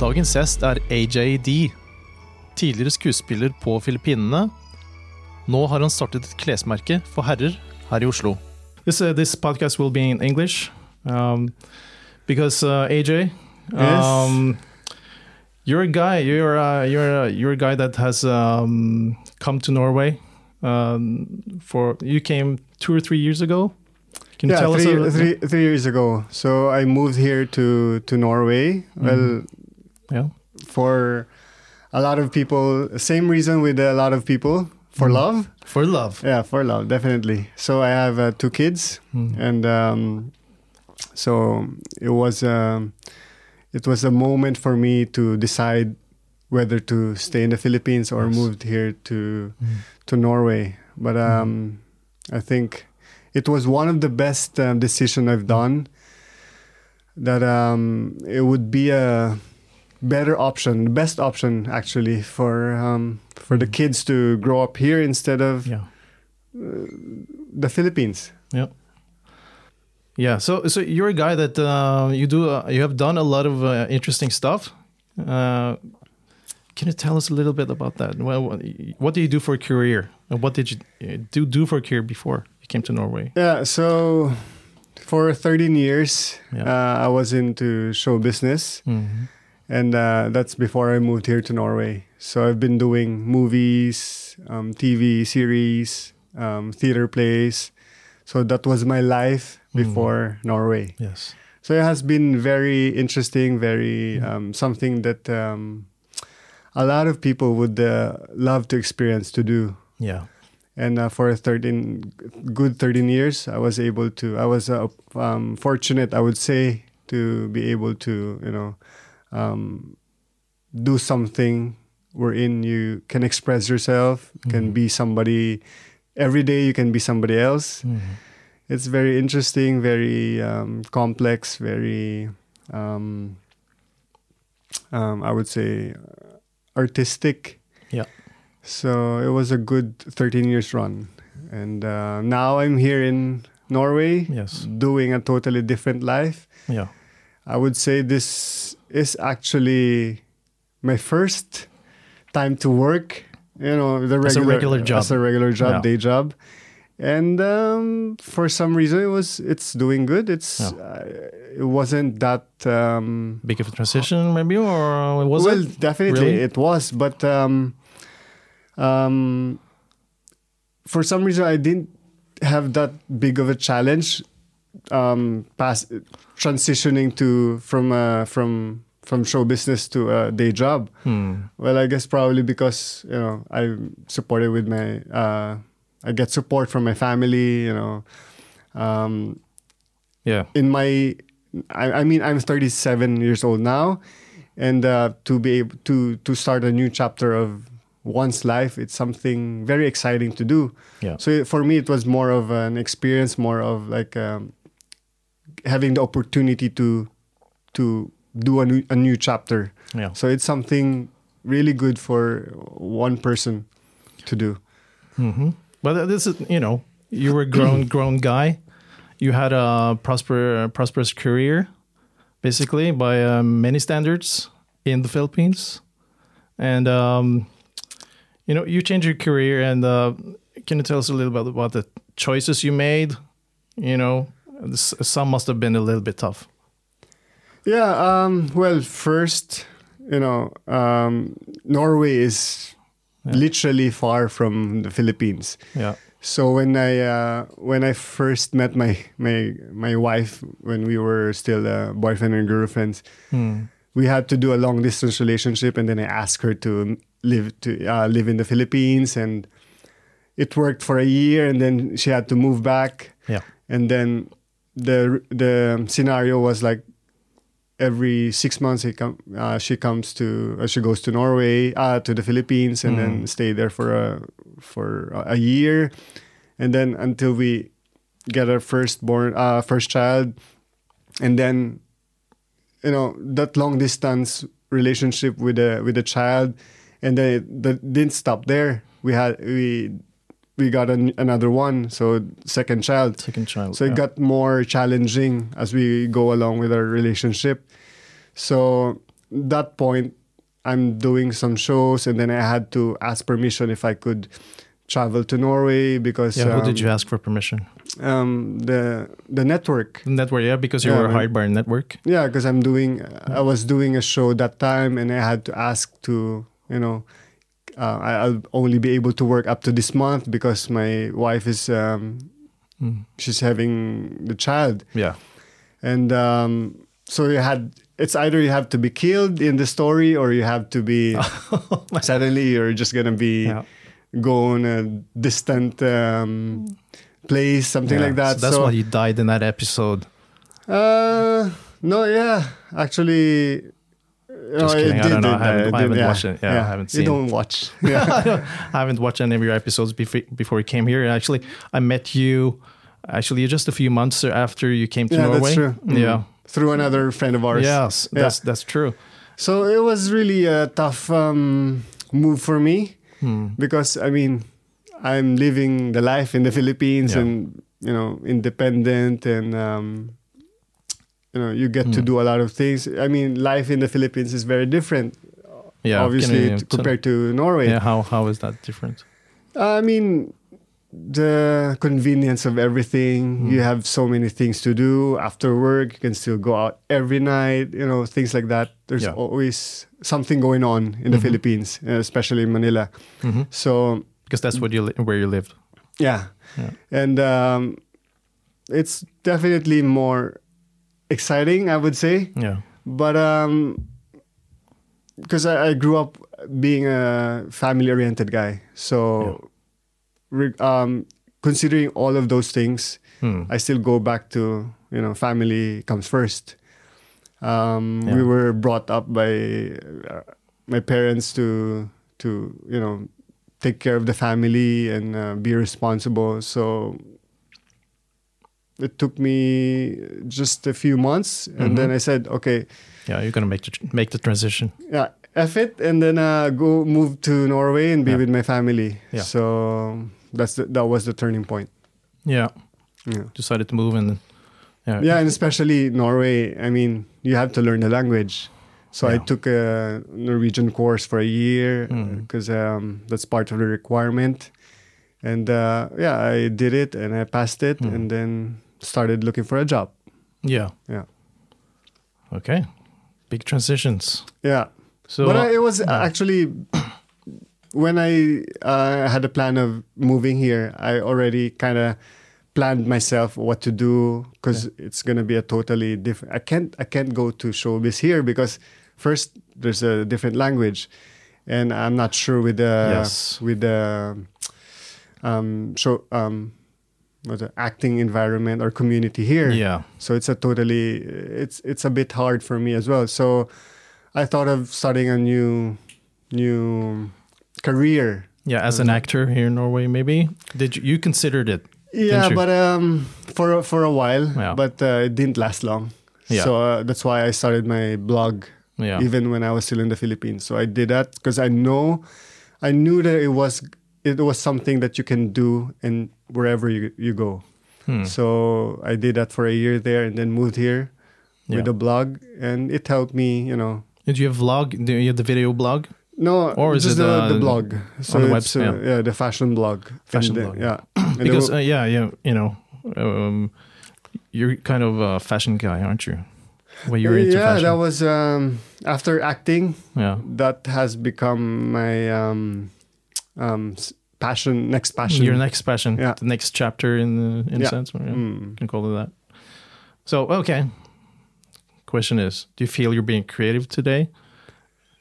Dagens gjest er AJD. Tidligere skuespiller på Filippinene. Nå har han startet et klesmerke for herrer her i Oslo. This, uh, this podcast will be in English um, because uh, AJ, um, you're a guy. You're a, you're a, you're a guy that has um, come to Norway. Um, for you came two or three years ago. Can you yeah, tell three, us? a- three, three years ago. So I moved here to to Norway. Well, Yeah. for a lot of people, same reason with a lot of people for Mm. love. For love. Yeah, for love, definitely. So I have uh, two kids, Mm. and um, so it was um, it was a moment for me to decide whether to stay in the Philippines or Yes. moved here to Mm. to Norway. But um, I think it was one of the best um, decision I've done. That um, it would be a better option, the best option actually for um, for the kids to grow up here instead of Yeah. the Philippines. Yeah, Yeah. so so you're a guy that uh, you do uh, you have done a lot of uh, interesting stuff. Uh, can you tell us a little bit about that? Well, what, do you do for a career? And what did you uh, do do for a career before you came to Norway? Yeah, so for 13 years, Yeah. uh, I was into show business, Mhm. And uh, that's before I moved here to Norway. So I've been doing movies, um, TV series, um, theater plays. So that was my life Mm. before Norway. Yes. So it has been very interesting, very Mm. um, something that um, a lot of people would uh, love to experience to do. Yeah. and uh, for 13 good 13 years i was able to i was uh, um, fortunate i would say to be able to you know um, do something wherein you can express yourself can Mhm. be somebody every day you can be somebody else Mhm. it's very interesting very um, complex very um, um, i would say artistic Yeah. so it was a good 13 years run and uh, now i'm here in norway Yes. doing a totally different life Yeah. I would say this is actually my first time to work you know the As a regular regular job. as a regular job Yeah. day job and um, for some reason it was it's doing good it's Yeah. uh, it wasn't that um, Big of a transition, maybe, or it was well it? definitely Really? it was but um, um, for some reason i didn't have that big of a challenge um, past transitioning to from uh, from from show business to a day job Hmm. well, I guess probably because you know I'm supported with my uh, I get support from my family. You know, um, Yeah. in my I, I mean I'm 37 years old now, and uh, to be able to to start a new chapter of one's life, it's something very exciting to do. Yeah. So it- for me, it was more of an experience, more of like um, having the opportunity to to do a new, a new chapter. Yeah. So it's something really good for one person to do. hmm But this is, you know, you were a grown, grown guy. You had a prosper, prosperous career, basically by uh, many standards in the Philippines, and um, you know, you changed your career. And uh, can you tell us a little bit about the choices you made? You know, some must have been a little bit tough. Yeah. Um, well, first, you know, um, Norway is Yeah. literally far from the Philippines. Yeah. So when I uh, when I first met my my my wife when we were still uh, boyfriend and girlfriends, Hmm. we had to do a long distance relationship, and then I asked her to live to uh, live in the Philippines, and it worked for a year, and then she had to move back, Yeah. and then the the scenario was like every six months he come, uh, she comes to uh, she goes to Norway uh, to the Philippines and then Mm. stay there for a for a year. And then until we get our first born uh, first child. And then you know that long distance relationship with a with a child. And then it that didn't stop there. We had we we got an, another one so second child Second child. so it yeah. got more challenging as we go along with our relationship. So that point, I'm doing some shows, and then I had to ask permission if I could travel to Norway because Yeah, who um, did you ask for permission? um, the the network. Network, yeah, because you Yeah, were hired by a network. Yeah, because I'm doing, I was doing a show that time, and I had to ask to, you know, uh, I- I'll only be able to work up to this month because my wife is, um, Mm. she's having the child, Yeah. and um, so you had. It's either you have to be killed in the story, or you have to be suddenly you're just gonna be Yeah. go on a distant um, place, something Yeah. like that. So that's so, why you died in that episode. Uh, no, yeah, actually. Just no, kidding. I did- don't know. I haven't- I haven't did, watched it. Yeah, I haven't seen You don't watch. Yeah. I haven't watched any of your episodes before before you came here. Actually, I met you actually just a few months after you came to yeah, Norway. that's true. Mm. Yeah. Through another friend of ours. Yes, Yeah. that's that's true. So it was really a tough um, move for me Hmm. because, I mean, I'm living the life in the Philippines Yeah. and, you know, independent and, um, you know, you get to Hmm. do a lot of things. I mean, life in the Philippines is very different, Yeah, obviously, you compared to Norway. Yeah, how how is that different? I mean, the convenience of everything. Mm. You have so many things to do after work. You can still go out every night. You know, things like that. There's Yeah. always something going on in the Mhm. Philippines, uh, especially in Manila. hmm So Because that's what you li- where you lived. yeah, Yeah. and um, it's definitely more exciting, I would say. Yeah. But um, because I, I grew up being a family-oriented guy, so re- um, considering all of those things, Hmm. I still go back to you know family comes first. Um, Yeah. We were brought up by uh, my parents to to you know take care of the family and uh, be responsible. So it took me just a few months, and Mhm. then I said, okay, Yeah, you're gonna make the tr- make the transition. yeah, F it, and then uh, go move to Norway and be Yeah. with my family. Yeah. So that's the, that was the turning point. Yeah, Yeah. decided to move and yeah, Yeah, and especially Norway. I mean, you have to learn the language. So I took a Norwegian course for a year Mm. because um, that's part of the requirement. And uh, yeah, I did it and I passed it, Mm. and then started looking for a job. yeah. Yeah, Okay, big transitions. yeah. So but I, it was yeah. actually when I uh, had a plan of moving here. I already kind of planned myself what to do because it's gonna be a totally different. I can't I can't go to showbiz here because first there's a different language, and I'm not sure with the Yes. with the um show um acting environment or community here yeah, so it's a totally it's it's a bit hard for me as well so i thought of starting a new new career yeah. As an Mm-hmm. actor here in Norway, maybe did you, you considered it? yeah but um for a- for a while Yeah. but uh, it didn't last long Yeah. so uh, that's why i started my blog Yeah, even when i was still in the philippines so i did that because i know i knew that it was it was something that you can do and wherever you, you go Hmm. So I did that for a year there and then moved here with a blog and it helped me, you know. Did you have vlog? Do you have the video blog? No, Or is it, the, uh, the blog. So on the website, uh, yeah. the fashion blog. Fashion And blog, Yeah. Because uh, yeah, yeah, you know, um, you're kind of a fashion guy, aren't you? When you're into yeah, fashion. that was um, after acting. yeah. That has become my um, um, passion. Next passion. Your next passion, Yeah. the next chapter in the in a Yeah. sense. Yeah. Mm. can call it that. So, okay. Question is, do you feel you're being creative today?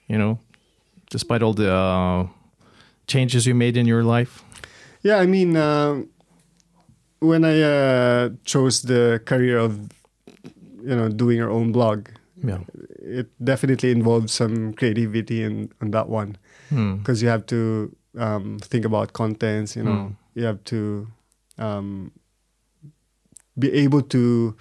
You know, despite all the uh, changes you made in your life? Yeah, I mean, uh, when I uh, chose the career of, you know, doing your own blog, Yeah. it definitely involves some creativity in on that one Hmm. because you have to um, think about contents. You know, Mm. you have to um, be able to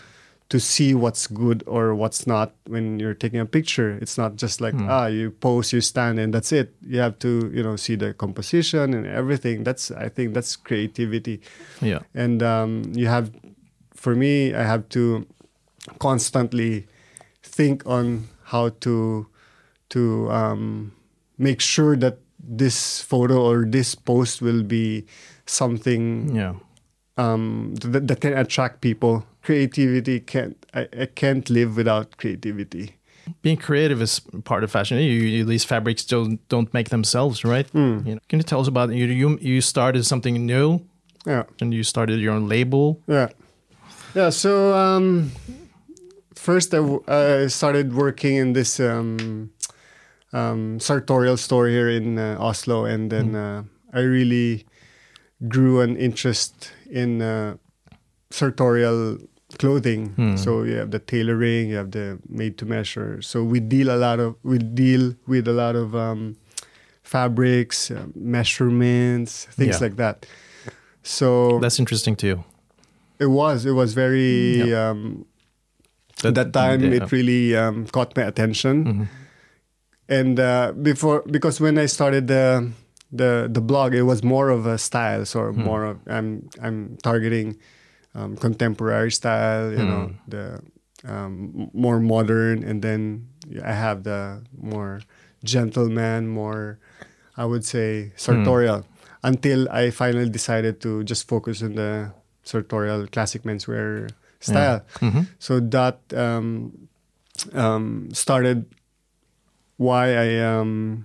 to see what's good or what's not when you're taking a picture. It's not just like Mm. ah, you pose, you stand, and that's it. You have to you know see the composition and everything. That's I think that's creativity Yeah. and um, you have for me i have to constantly think on how to to um, make sure that this photo or this post will be something Yeah. um, that, that can attract people. Creativity can't I, I can't live without creativity. Being creative is part of fashion. You, you, these fabrics don't don't make themselves, right? Hmm. You know, can you tell us about you? You you started something new, Yeah. and you started your own label. Yeah, yeah. So um, first, I, w- I started working in this um, um, sartorial store here in uh, Oslo, and then uh, I really grew an interest in uh, sartorial clothing. So you have the tailoring, you have the made to measure. So we deal a lot of we deal with a lot of um, fabrics, uh, measurements, things Yeah. like that. So That's interesting too. it was. It was very. Um, at that time, yeah. it really um, caught my attention. Mhm. And uh, before, because when I started the the the blog, it was more of a style, so Hmm. more of I'm I'm targeting um, contemporary style, you know, Hmm. the um, more modern, and then I have the more gentleman, more I would say sartorial. Until I finally decided to just focus on the sartorial classic menswear style. Mhm. So that um, um, started why I um,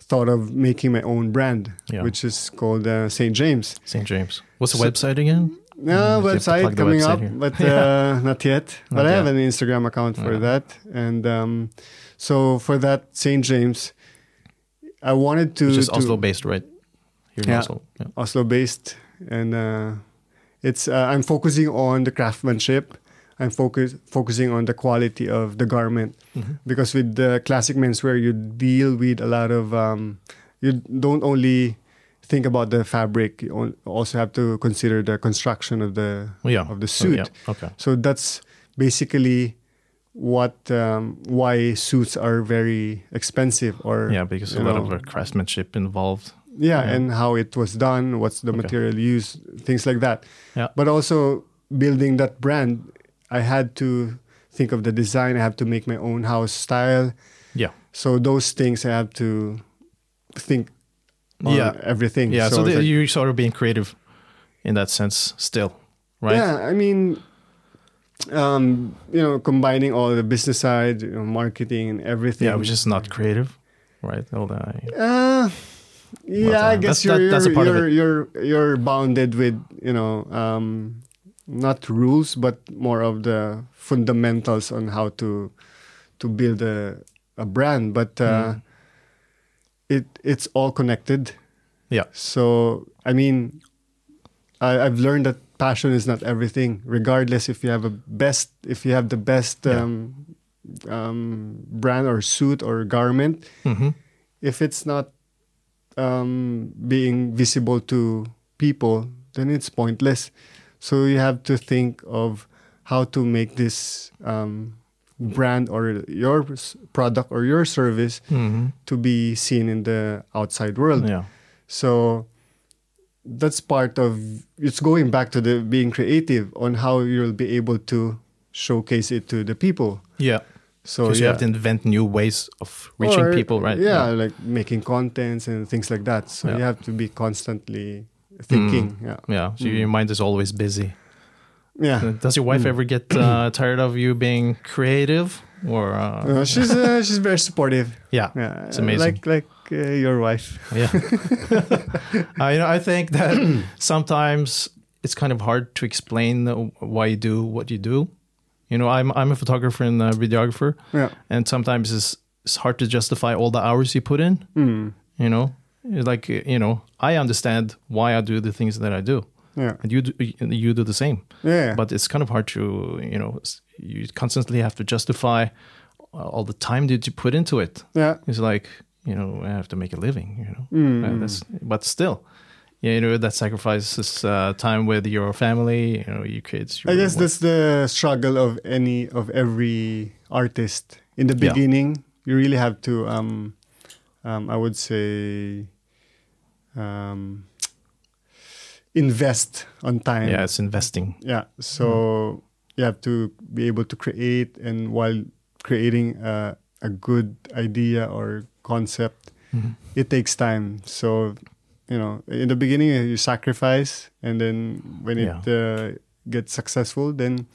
thought of making my own brand, Yeah. which is called uh, St. James. St. James. What's the So- website again? No website coming website up, here. but uh, not yet. But Not I have yet. an Instagram account for Yeah. that, and um, so for that St. James, I wanted to Which is to- Oslo based, right? Here in Yeah. Oslo. Yeah. Oslo based, and uh, it's uh, I'm focusing on the craftsmanship. I'm focus focusing on the quality of the garment Mhm. because with the classic menswear you deal with a lot of um, you don't only think about the fabric you also have to consider the construction of the Yeah. of the Oh, suit yeah. Okay. so that's basically what um, why suits are very expensive or Yeah, because a lot know, of craftsmanship involved. yeah, Yeah. and how it was done, what's the Okay. material used, things like that. Yeah. But also building that brand, I had to think of the design. I have to make my own house style. Yeah. So those things I have to think on Yeah. everything. Yeah. So, it's the, like- you're sort of being creative in that sense still, right? Yeah, I mean, um, you know, combining all the business side, you know, marketing and everything. Yeah, which is not creative, right? All the, Uh, yeah, uh, I guess that's- you're that- that's you're you're, you're you're bounded with you know um, not rules but more of the fundamentals on how to to build a a brand. But uh, Mm. it it's all connected. Yeah. So I mean, I, I've learned that passion is not everything. Regardless if you have a best, if you have the best Yeah. um, um, brand or suit or garment, Mhm. if it's not um, being visible to people, then it's pointless. So you have to think of how to make this um, brand or your product or your service Mhm. to be seen in the outside world. Yeah. So that's part of it's going back to the being creative on how you'll be able to showcase it to the people. Yeah. So yeah. you have to invent new ways of reaching Or, people, right? Yeah, like making contents and things like that. So Yeah. you have to be constantly thinking. Yeah. Yeah. So Mm. your mind is always busy. Yeah. Does your wife Mm. ever get uh, tired of you being creative? Or uh, Uh, she's uh, she's very supportive. yeah, Yeah, It's amazing. Like like uh, your wife. yeah. I you know, I think that sometimes it's kind of hard to explain why you do what you do. You know, I'm I'm a photographer and a videographer, Yeah. and sometimes it's it's hard to justify all the hours you put in. Mm. You know, like you know, I understand why I do the things that I do, Yeah. and you do, you do the same. Yeah. But it's kind of hard to you know you constantly have to justify all the time that you put into it. yeah. It's like you know I have to make a living. You know, Mm. Uh, that's, but still, yeah, you know that sacrifices uh, time with your family, you know, your kids. I guess work. that's the struggle of any of every artist. In the Yeah. beginning, you really have to um, um, I would say um, invest on time. yeah, it's investing. Yeah. So you have to be able to create, and while creating uh, a good idea or concept, Mhm. it takes time. So, you know, in the beginning you sacrifice, and then when it uh, gets successful, then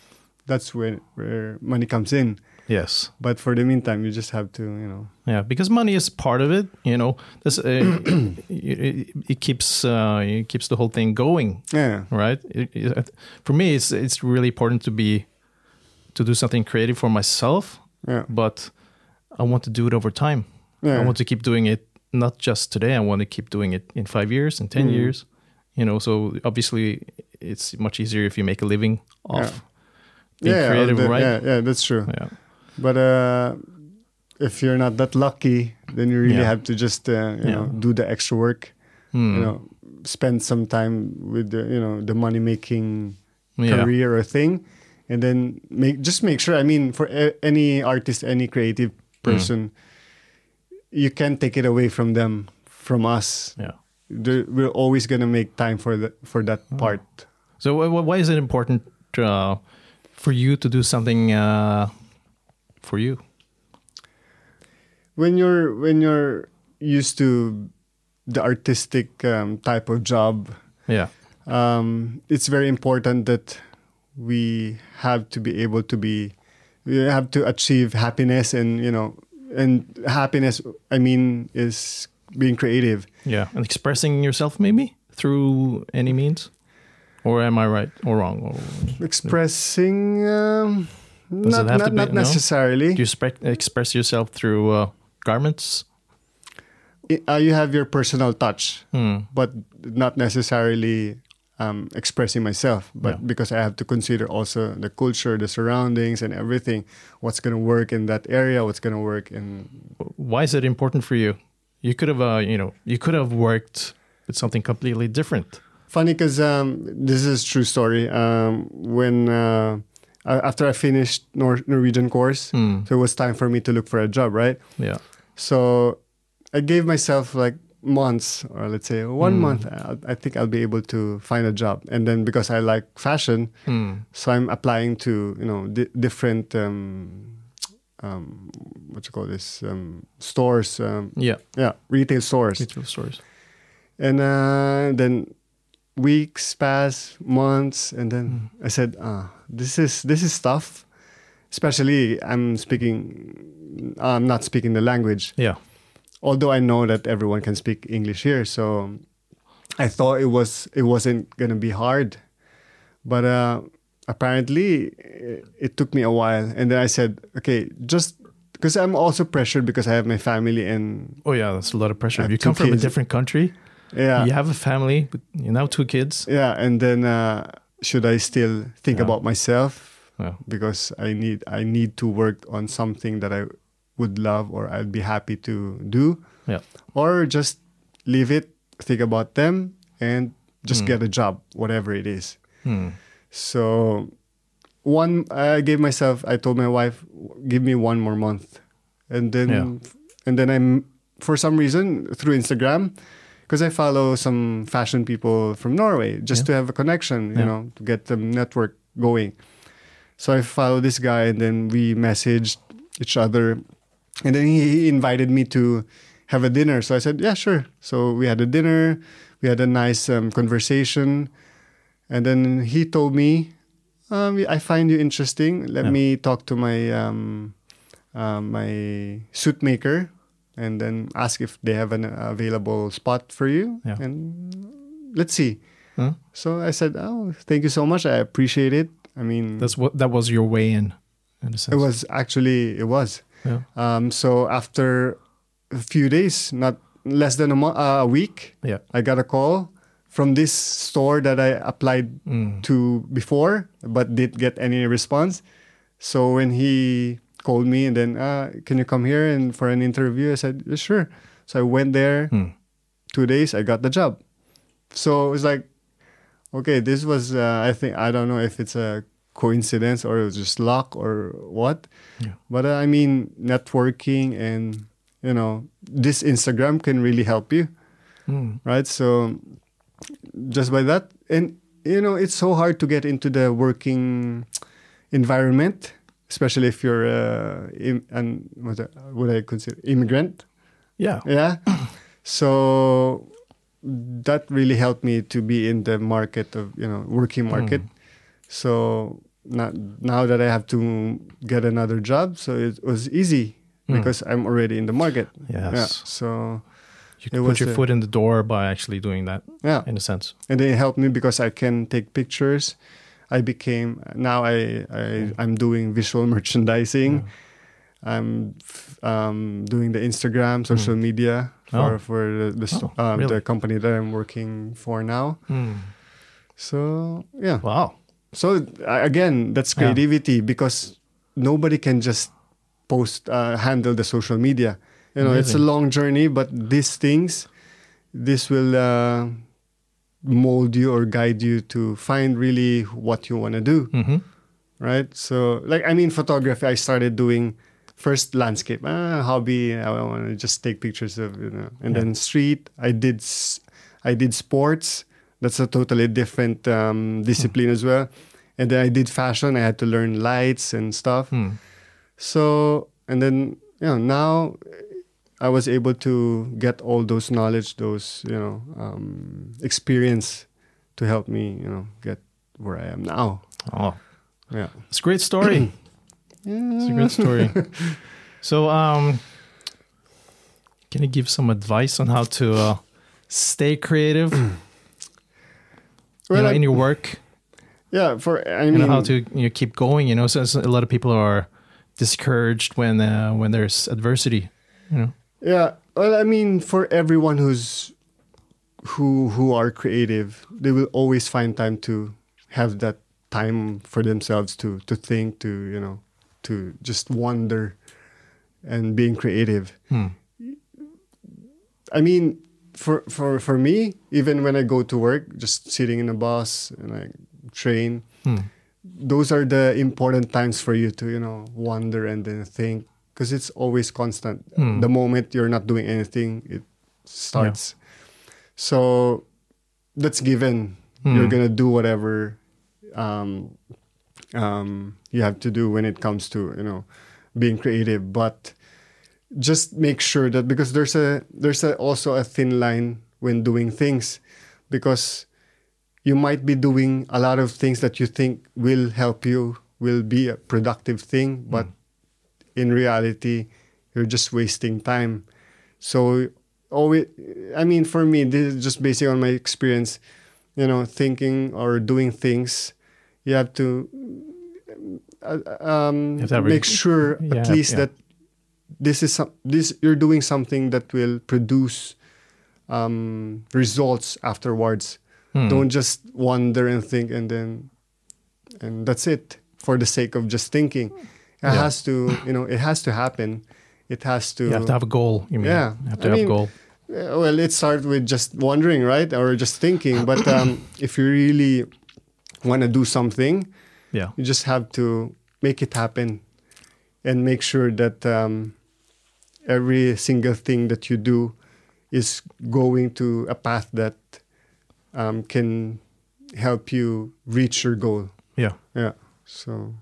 that's when where money comes in. Yes. But for the meantime, you just have to, you know, Yeah, because money is part of it. You know, this uh, it, it keeps uh, it keeps the whole thing going, yeah, right? It, it, for me, it's it's really important to be to do something creative for myself, yeah, but I want to do it over time. yeah. I want to keep doing it not just today. I want to keep doing it in five years, in ten Mm. years. You know, so obviously it's much easier if you make a living off being yeah, creative, right? Yeah, yeah, that's true. Yeah. But uh, if you're not that lucky, then you really Yeah. have to just, uh, you Yeah. know, do the extra work. Hmm. You know, spend some time with the, you know, the money making yeah. career or thing, and then make just make sure. I mean, for a, any artist, any creative Hmm. person, you can't take it away from them, from us. Yeah. There- We're always gonna make time for the for that Hmm. part. So wh- wh- why is it important uh, for you to do something uh, for you? when you're when you're used to the artistic um, type of job Yeah. um, it's very important that we have to be able to be we have to achieve happiness and you know and happiness i mean is being creative Yeah. And expressing yourself maybe through any means? Or am I right or wrong? Or expressing um, Does not, it have not, to be- not no? necessarily do you spec express yourself through uh, garments? I- uh, you have your personal touch Hmm. but not necessarily um, expressing myself, but Yeah. because I have to consider also the culture, the surroundings, and everything. What's going to work in that area? What's going to work in? Why is it important for you? You could have, uh, you know, you could have worked with something completely different. Funny because um, this is true story. Um, when uh, a- after I finished Nor- Norwegian course, Hmm. so it was time for me to look for a job, right? Yeah. So I gave myself like months, or let's say one Mm. month. I, I think I'll be able to find a job, and then because I like fashion, Hmm. so I'm applying to you know di- different um, um, what you call this um, stores, um, Yeah. yeah, retail stores, Retail stores. and uh, then weeks pass, months, and then Mm. I said, ah, this is this is tough. Especially, I'm speaking, I'm not speaking the language. Yeah. Although I know that everyone can speak English here, so I thought it was it wasn't gonna be hard, but uh, apparently it, it took me a while. And then I said, okay, just because I'm also pressured because I have my family and Oh yeah, that's a lot of pressure. Have you come from a different country, yeah, you have a family, you now two kids. yeah, and then uh, should I still think Yeah. about myself Yeah. because I need I need to work on something that I would love or I'd be happy to do. Yeah. or just leave it, think about them, and just Hmm. get a job, whatever it is. Hmm. So, one, I gave myself, I told my wife, give me one more month, and then, Yeah. and then I'm for some reason through Instagram, because I follow some fashion people from Norway, just Yeah. to have a connection, you Yeah. know, to get the network going. So I follow this guy, and then we messaged each other, and then he, invited me to have a dinner. So I said, yeah, sure. So we had a dinner, we had a nice um, conversation, and then he told me, um, I find you interesting. Let Yeah. me talk to my um, uh, my suit maker, and then ask if they have an available spot for you, Yeah. and let's see. Huh? So I said, oh, thank you so much. I appreciate it. I mean, That's what that was your way in. in a sense. it was actually it was. Yeah. Um, so after a few days, not less than a month, uh, a week, Yeah. I got a call from this store that I applied Mm. to before, but didn't get any response. So when he called me and then, uh, can you come here and for an interview? I said, "Yeah, sure. So I went there. Hmm. Two days, I got the job. So it was like, okay, this was. Uh, I think I don't know if it's a coincidence or it was just luck or what. Yeah. But uh, I mean, networking and you know, this Instagram can really help you Mm. right? So just by that, and you know, it's so hard to get into the working environment especially if you're uh, Im- an what I- would I consider immigrant. Yeah. Yeah. so that really helped me to be in the market of you know working market. So not, now that I have to get another job, so it was easy Mm. because I'm already in the market. Yes. Yeah. So You can put your a- foot in the door by actually doing that, yeah, in a sense. and it helped me because I can take pictures. I became now I, I I'm doing visual merchandising. I'm f- um, doing the Instagram, social media for Oh. for the the, Oh, um, really? the company that I'm working for now. Mm. So yeah, Wow. so again, that's Yeah. creativity because nobody can just post uh, handle the social media. You know, it's a long journey, but these things, this will uh, mold you or guide you to find really what you want to do, hmm right? So, like, I mean, photography. I started doing first landscape, ah, hobby. I want to just take pictures of, you know, and Yeah. then street. I did, I did sports. That's a totally different um, discipline as well. And then I did fashion. I had to learn lights and stuff. Hmm. So, and then, you know, now I was able to get all those knowledge, those, you know, um, experience to help me, you know, get where I am now. Oh, Yeah. it's a great story. It's a great story. so, um, can you give some advice on how to uh, stay creative you Well, know, I- in your work? Yeah. For, I You know how to you know, keep going. You know, so, so a lot of people are discouraged when uh, when there's adversity. You know. Yeah. Well, I mean, for everyone who's who who are creative, they will always find time to have that time for themselves to to think, to you know, to just wonder, and being creative. Hmm. I mean, for for for me, even when I go to work, just sitting in a bus and I train, Hmm. those are the important times for you to you know wonder and then think because it's always constant. Hmm. the moment you're not doing anything it starts. So that's given. You're Hmm. gonna do whatever um, um, you have to do when it comes to you know being creative. But just make sure that because there's a there's a, also a thin line when doing things because you might be doing a lot of things that you think will help you will be a productive thing but in reality you're just wasting time so always i mean for me this is just based on my experience you know thinking or doing things you have to uh, um, have to make sure Yeah, at least yeah. that this is some, this you're doing something that will produce um, results afterwards Hmm. don't just wonder and think and then and that's it for the sake of just thinking it Yeah. has to you know it has to happen it has to You have to have a goal. You mean? Yeah. You have to I have mean, a goal. Uh, well it starts with just wondering right or just thinking but um, if you really want to do something Yeah. you just have to make it happen and make sure that um, every single thing that you do is going to a path that um, can help you reach your goal. Yeah. Yeah. So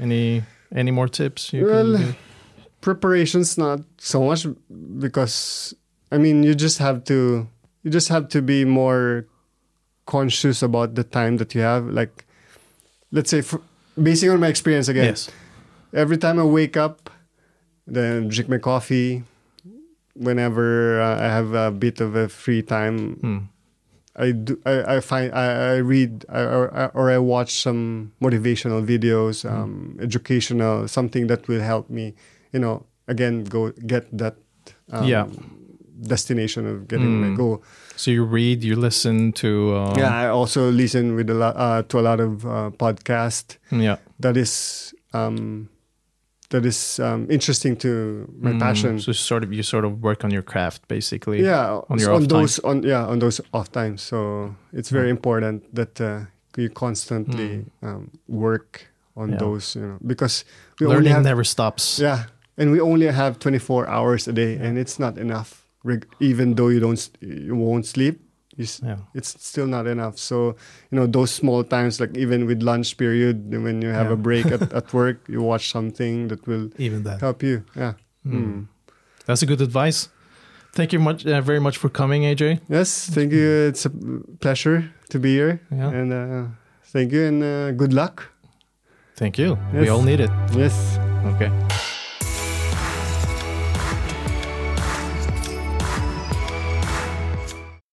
Any any more tips you Well, preparation's not so much because I mean you just have to you just have to be more conscious about the time that you have. Like let's say for, basing on my experience again. Yes. every time I wake up, then drink my coffee. Whenever uh, I have a bit of a free time, Hmm. I do. I, I find I, I read I, or, or I watch some motivational videos, um, educational, something that will help me. You know, again, go get that um, Yeah. destination of getting my Mm. goal. So you read, you listen to. Uh, yeah, I also listen with a lot uh, to a lot of uh, podcast. Yeah. that is um, that is um, interesting to my Mm, passion. So sort of you sort of work on your craft basically. yeah, on your on time. those on yeah on those off times. So it's very important that uh, you constantly um, work on. Yeah. those, you know, because we only Learning have never stops. yeah, and we only have 24 hours a day, and it's not enough. Reg- even though you don't you won't sleep, Yeah. it's still not enough. So, you know, those small times, like even with lunch period, when you have Yeah. a break at, at work, you watch something that will Even that. help you. Yeah. Hmm. Mm. That's a good advice. Thank you much, uh, very much for coming, AJ. Yes, thank you. It's a pleasure to be here. Yeah. And uh, thank you and uh, good luck. Thank you. We all need it. Yes. Okay.